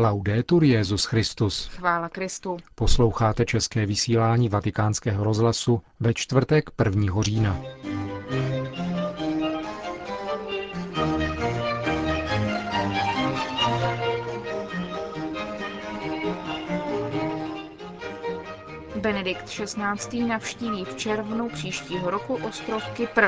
Laudetur Jezus Christus. Chvála Kristu. Posloucháte české vysílání Vatikánského rozhlasu ve čtvrtek 1. října. Benedikt XVI. navštíví v červnu příštího roku ostrov Kypr.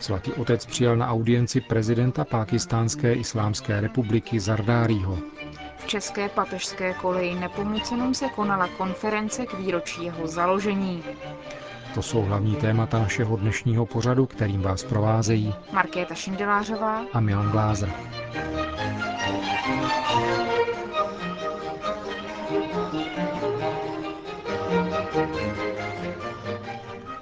Svatý otec přijal na audienci prezidenta Pákistánské islámské republiky Zardárího. V České papežské koleji Nepomucenům se konala konference k výročí jeho založení. To jsou hlavní témata našeho dnešního pořadu, kterým vás provázejí Markéta Šindelářová a Milan Glázer.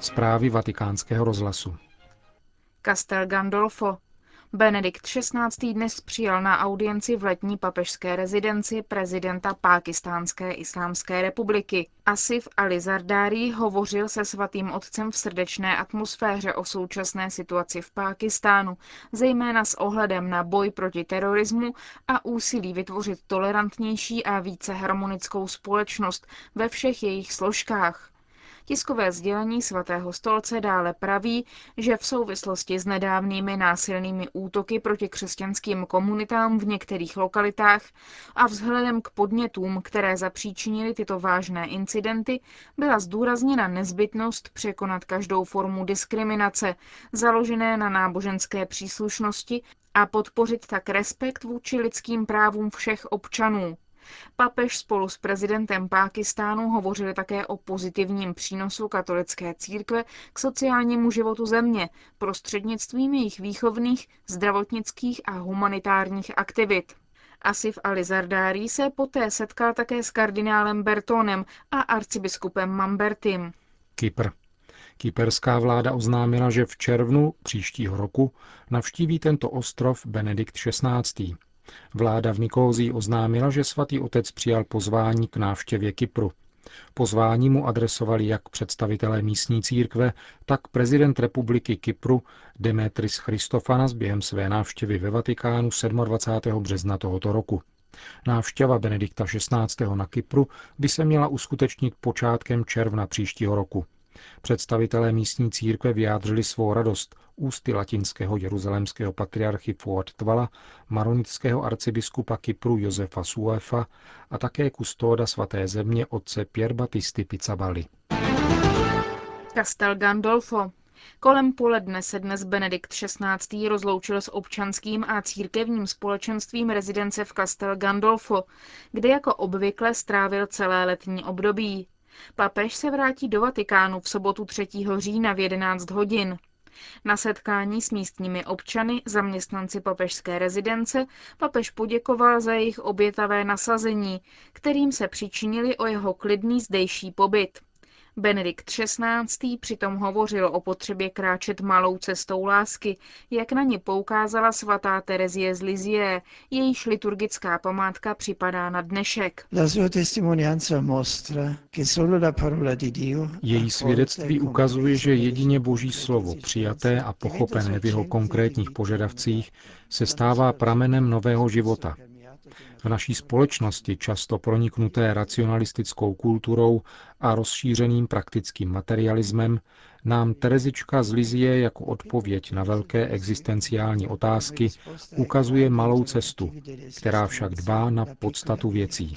Zprávy vatikánského rozhlasu. Castel Gandolfo. Benedikt XVI. dnes přijal na audienci v letní papežské rezidenci prezidenta Pákistánské islámské republiky. Asif Ali Zardári hovořil se svatým otcem v srdečné atmosféře o současné situaci v Pákistánu, zejména s ohledem na boj proti terorismu a úsilí vytvořit tolerantnější a více harmonickou společnost ve všech jejich složkách. Tiskové sdělení svatého stolce dále praví, že v souvislosti s nedávnými násilnými útoky proti křesťanským komunitám v některých lokalitách a vzhledem k podnětům, které zapříčinily tyto vážné incidenty, byla zdůrazněna nezbytnost překonat každou formu diskriminace, založené na náboženské příslušnosti a podpořit tak respekt vůči lidským právům všech občanů. Papež spolu s prezidentem Pákistánu hovořili také o pozitivním přínosu katolické církve k sociálnímu životu země prostřednictvím jejich výchovných, zdravotnických a humanitárních aktivit. Asif Ali Zardári se poté setkal také s kardinálem Bertonem a arcibiskupem Mambertim. Kypr. Kyperská vláda oznámila, že v červnu příštího roku navštíví tento ostrov Benedikt XVI. Vláda v Nikózii oznámila, že svatý otec přijal pozvání k návštěvě Kypru. Pozvání mu adresovali jak představitelé místní církve, tak prezident republiky Kypru Demetris Christofanas během své návštěvy ve Vatikánu 27. března tohoto roku. Návštěva Benedikta XVI. na Kypru by se měla uskutečnit počátkem června příštího roku. Představitelé místní církve vyjádřili svou radost ústy latinského jeruzalémského patriarchy Fuad Tvala, maronického arcibiskupa Kypru Josefa Suefa a také kustóda svaté země otce Pier Battisti Pizzabali. Castel Gandolfo. Kolem poledne se dnes Benedikt XVI. rozloučil s občanským a církevním společenstvím rezidence v Castel Gandolfo, kde jako obvykle strávil celé letní období. Papež se vrátí do Vatikánu v sobotu 3. října v 11 hodin. Na setkání s místními občany, zaměstnanci papežské rezidence, papež poděkoval za jejich obětavé nasazení, kterým se přičinili o jeho klidný zdejší pobyt. Benedikt XVI. přitom hovořil o potřebě kráčet malou cestou lásky, jak na ně poukázala svatá Terezie z Lizie, jejíž liturgická památka připadá na dnešek. Její svědectví ukazuje, že jedině Boží slovo, přijaté a pochopené v jeho konkrétních požadavcích, se stává pramenem nového života, v naší společnosti, často proniknuté racionalistickou kulturou a rozšířeným praktickým materialismem, nám Terezička z Lizie jako odpověď na velké existenciální otázky ukazuje malou cestu, která však dbá na podstatu věcí.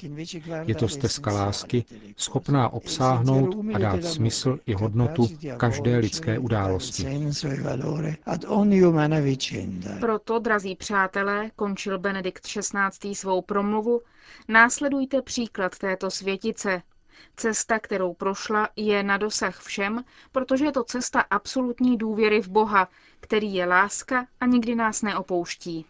Je to stezka lásky, schopná obsáhnout a dát smysl i hodnotu každé lidské události. Proto, drazí přátelé, končil Benedikt XVI. svou promluvu, následujte příklad této světice, Cesta, kterou prošla, je na dosah všem, protože je to cesta absolutní důvěry v Boha, který je láska a nikdy nás neopouští.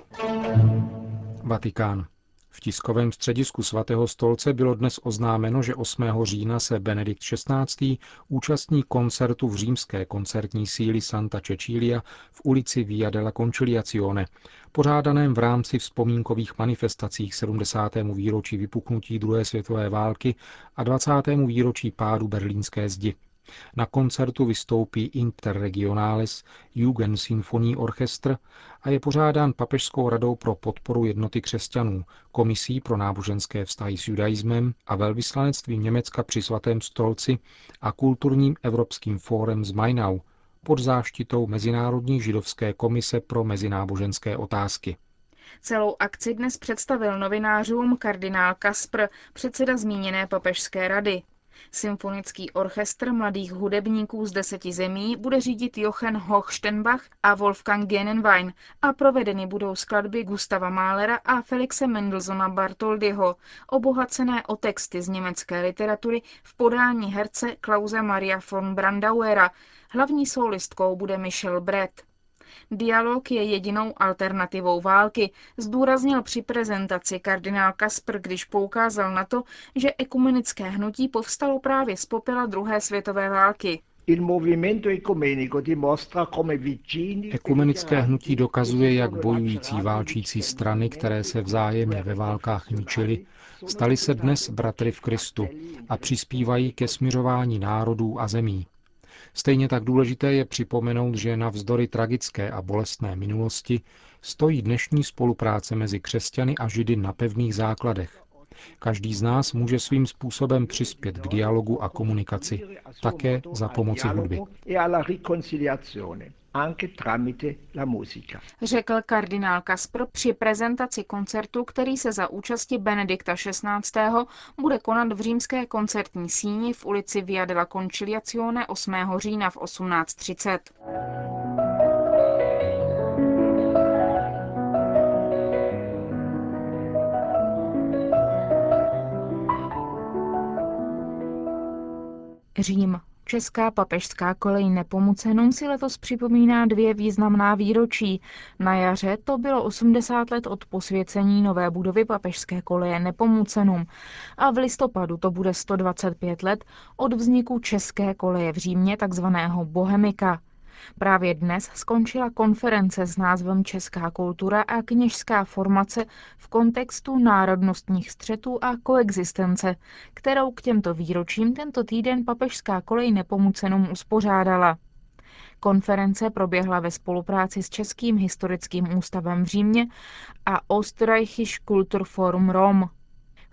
Vatikán. V tiskovém středisku svatého stolce bylo dnes oznámeno, že 8. října se Benedikt XVI. účastní koncertu v římské koncertní síly Santa Cecilia v ulici Via della Conciliazione, pořádaném v rámci vzpomínkových manifestacích 70. výročí vypuknutí druhé světové války a 20. výročí pádu berlínské zdi. Na koncertu vystoupí Interregionalis Jugend Symphony Orchestr a je pořádán Papežskou radou pro podporu jednoty křesťanů, Komisí pro náboženské vztahy s judaismem a velvyslanectvím Německa při svatém stolci a kulturním evropským fórem z Mainau pod záštitou Mezinárodní židovské komise pro mezináboženské otázky. Celou akci dnes představil novinářům kardinál Kaspr, předseda zmíněné papežské rady. Symfonický orchestr mladých hudebníků z deseti zemí bude řídit Jochen Hochstenbach a Wolfgang Genenwein a provedeny budou skladby Gustava Mahlera a Felixe Mendelssohna Bartoldyho, obohacené o texty z německé literatury v podání herce Klause Maria von Brandauera. Hlavní solistkou bude Michel Brett. Dialog je jedinou alternativou války, zdůraznil při prezentaci kardinál Kasper, když poukázal na to, že ekumenické hnutí povstalo právě z popela druhé světové války. Ekumenické hnutí dokazuje, jak bojující válčící strany, které se vzájemně ve válkách ničily, staly se dnes bratry v Kristu a přispívají ke směřování národů a zemí. Stejně tak důležité je připomenout, že navzdory tragické a bolestné minulosti stojí dnešní spolupráce mezi křesťany a židy na pevných základech. Každý z nás může svým způsobem přispět k dialogu a komunikaci, také za pomoci hudby anche tramite la musica. Řekl kardinál Kaspr při prezentaci koncertu, který se za účasti Benedikta XVI. bude konat v římské koncertní síni v ulici Via della Conciliazione 8. října v 18.30. Řím. Česká papežská kolej Nepomucenum si letos připomíná dvě významná výročí. Na jaře to bylo 80 let od posvěcení nové budovy papežské koleje Nepomucenum a v listopadu to bude 125 let od vzniku české koleje v Římě, takzvaného Bohemika. Právě dnes skončila konference s názvem Česká kultura a kněžská formace v kontextu národnostních střetů a koexistence, kterou k těmto výročím tento týden papežská kolej nepomucenům uspořádala. Konference proběhla ve spolupráci s Českým historickým ústavem v Římě a Österreichische Kulturforum Rom.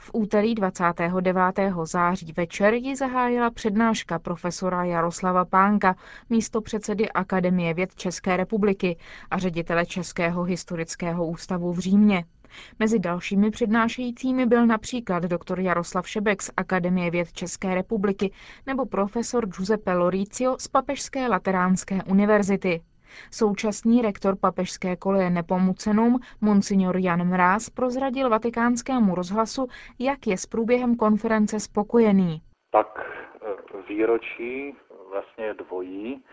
V úterý 29. září večer ji zahájila přednáška profesora Jaroslava Pánka, místo předsedy Akademie věd České republiky a ředitele Českého historického ústavu v Římě. Mezi dalšími přednášejícími byl například doktor Jaroslav Šebek z Akademie věd České republiky nebo profesor Giuseppe Loricio z Papežské lateránské univerzity. Současný rektor papežské koleje Nepomucenum, monsignor Jan Mráz, prozradil vatikánskému rozhlasu, jak je s průběhem konference spokojený. Tak e, výročí vlastně dvojí,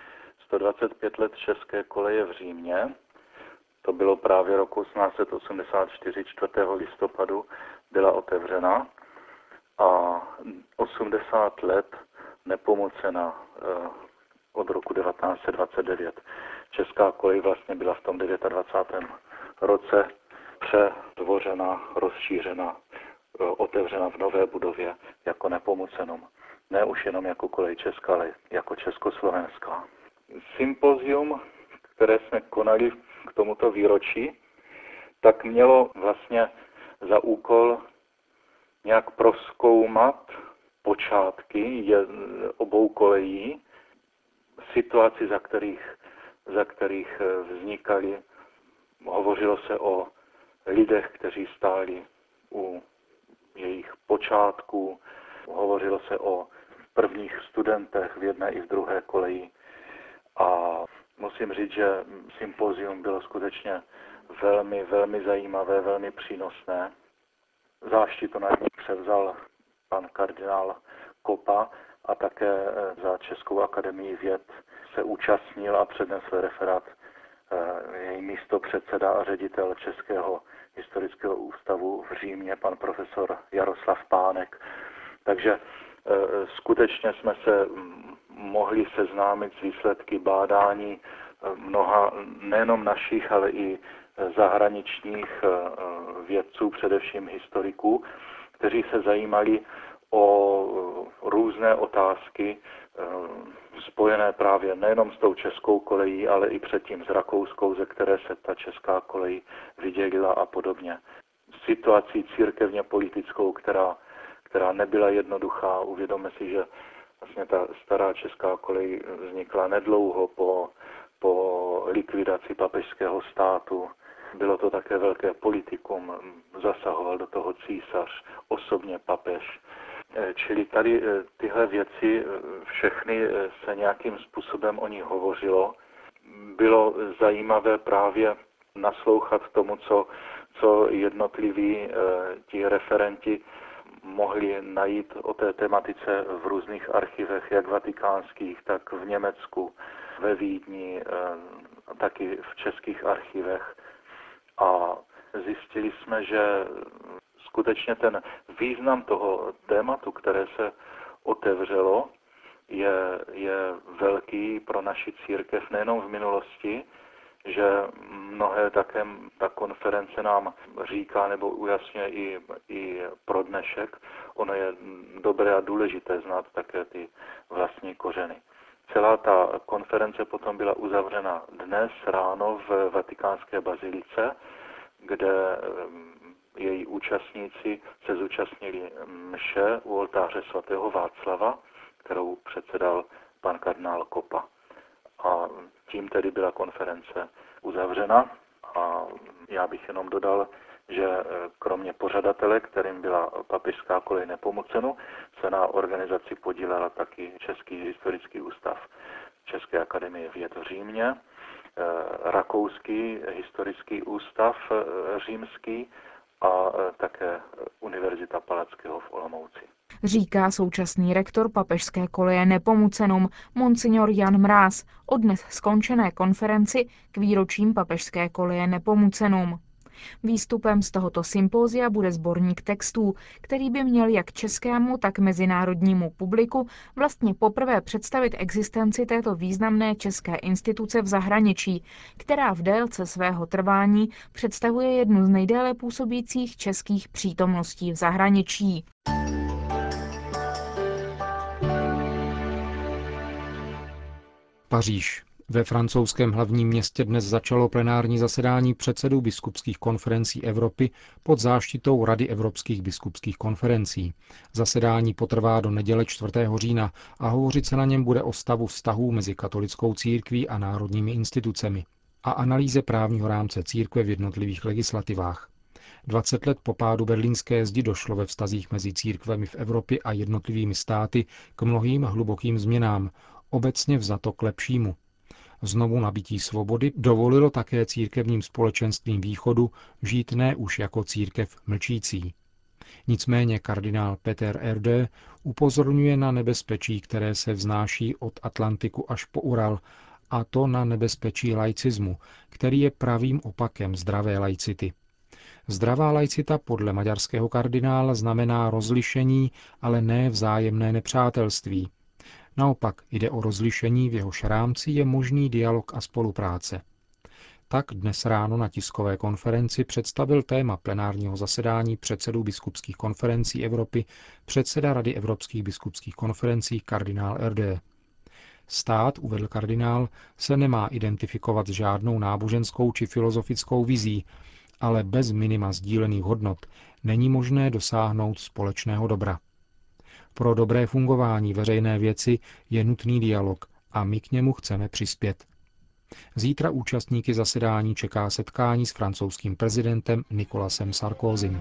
125 let české koleje v Římě, to bylo právě roku 1884, 4. listopadu byla otevřena a 80 let nepomocena e, od roku 1929. Česká kolej vlastně byla v tom 29. roce předvořena, rozšířena, e, otevřena v nové budově jako nepomucenom. Ne už jenom jako kolej Česká, ale jako Československá. Sympozium, které jsme konali k tomuto výročí, tak mělo vlastně za úkol nějak proskoumat počátky obou kolejí, situaci, za kterých za kterých eh, vznikaly. Hovořilo se o lidech, kteří stáli u jejich počátků, hovořilo se o prvních studentech v jedné i v druhé koleji. A musím říct, že sympozium bylo skutečně velmi, velmi zajímavé, velmi přínosné. Záštitu nad ní převzal pan kardinál Kopa a také eh, za Českou akademii věd se účastnil a přednesl referát eh, její místo předseda a ředitel Českého historického ústavu v Římě, pan profesor Jaroslav Pánek. Takže eh, skutečně jsme se mm, mohli seznámit s výsledky bádání mnoha nejenom našich, ale i zahraničních vědců, především historiků, kteří se zajímali o různé otázky eh, spojené právě nejenom s tou českou kolejí, ale i předtím s rakouskou, ze které se ta česká kolej vydělila a podobně. Situací církevně politickou, která, která nebyla jednoduchá. Uvědomme si, že vlastně ta stará česká kolej vznikla nedlouho po, po likvidaci papežského státu. Bylo to také velké politikum, zasahoval do toho císař, osobně papež. Eh, čili tady eh, tyhle věci eh, všechny se nějakým způsobem o nich hovořilo. Bylo zajímavé právě naslouchat tomu, co, co jednotliví ti referenti mohli najít o té tematice v různých archivech, jak vatikánských, tak v Německu, ve Vídni, taky v českých archivech. A zjistili jsme, že skutečně ten význam toho tématu, které se otevřelo, je, je velký pro naši církev nejenom v minulosti, že mnohé také ta konference nám říká nebo ujasňuje i, i pro dnešek. Ono je dobré a důležité znát také ty vlastní kořeny. Celá ta konference potom byla uzavřena dnes ráno v Vatikánské bazilice, kde její účastníci se zúčastnili mše u oltáře svatého Václava, kterou předsedal pan kardinál Kopa. A tím tedy byla konference uzavřena a já bych jenom dodal, že kromě pořadatele, kterým byla papižská kolej Nepomocenu, se na organizaci podílela taky Český historický ústav České akademie věd v Římě, Rakouský historický ústav římský a e, také Univerzita Palackého v Olomouci. Říká současný rektor papežské koleje Nepomucenum, monsignor Jan Mráz, o dnes skončené konferenci k výročím papežské koleje Nepomucenum. Výstupem z tohoto sympózia bude sborník textů, který by měl jak českému, tak mezinárodnímu publiku vlastně poprvé představit existenci této významné české instituce v zahraničí, která v délce svého trvání představuje jednu z nejdéle působících českých přítomností v zahraničí. Paříž. Ve francouzském hlavním městě dnes začalo plenární zasedání předsedů biskupských konferencí Evropy pod záštitou Rady evropských biskupských konferencí. Zasedání potrvá do neděle 4. října a hovořit se na něm bude o stavu vztahů mezi katolickou církví a národními institucemi a analýze právního rámce církve v jednotlivých legislativách. 20 let po pádu berlínské zdi došlo ve vztazích mezi církvemi v Evropě a jednotlivými státy k mnohým hlubokým změnám, obecně vzato k lepšímu, Znovu nabití svobody dovolilo také církevním společenstvím východu žít ne už jako církev mlčící. Nicméně kardinál Peter Erde upozorňuje na nebezpečí, které se vznáší od Atlantiku až po Ural, a to na nebezpečí laicismu, který je pravým opakem zdravé laicity. Zdravá laicita podle maďarského kardinála znamená rozlišení, ale ne vzájemné nepřátelství, Naopak jde o rozlišení, v jehož rámci je možný dialog a spolupráce. Tak dnes ráno na tiskové konferenci představil téma plenárního zasedání předsedů biskupských konferencí Evropy předseda Rady evropských biskupských konferencí kardinál RD. Stát, uvedl kardinál, se nemá identifikovat s žádnou náboženskou či filozofickou vizí, ale bez minima sdílených hodnot není možné dosáhnout společného dobra. Pro dobré fungování veřejné věci je nutný dialog a my k němu chceme přispět. Zítra účastníky zasedání čeká setkání s francouzským prezidentem Nikolasem Sarkozym.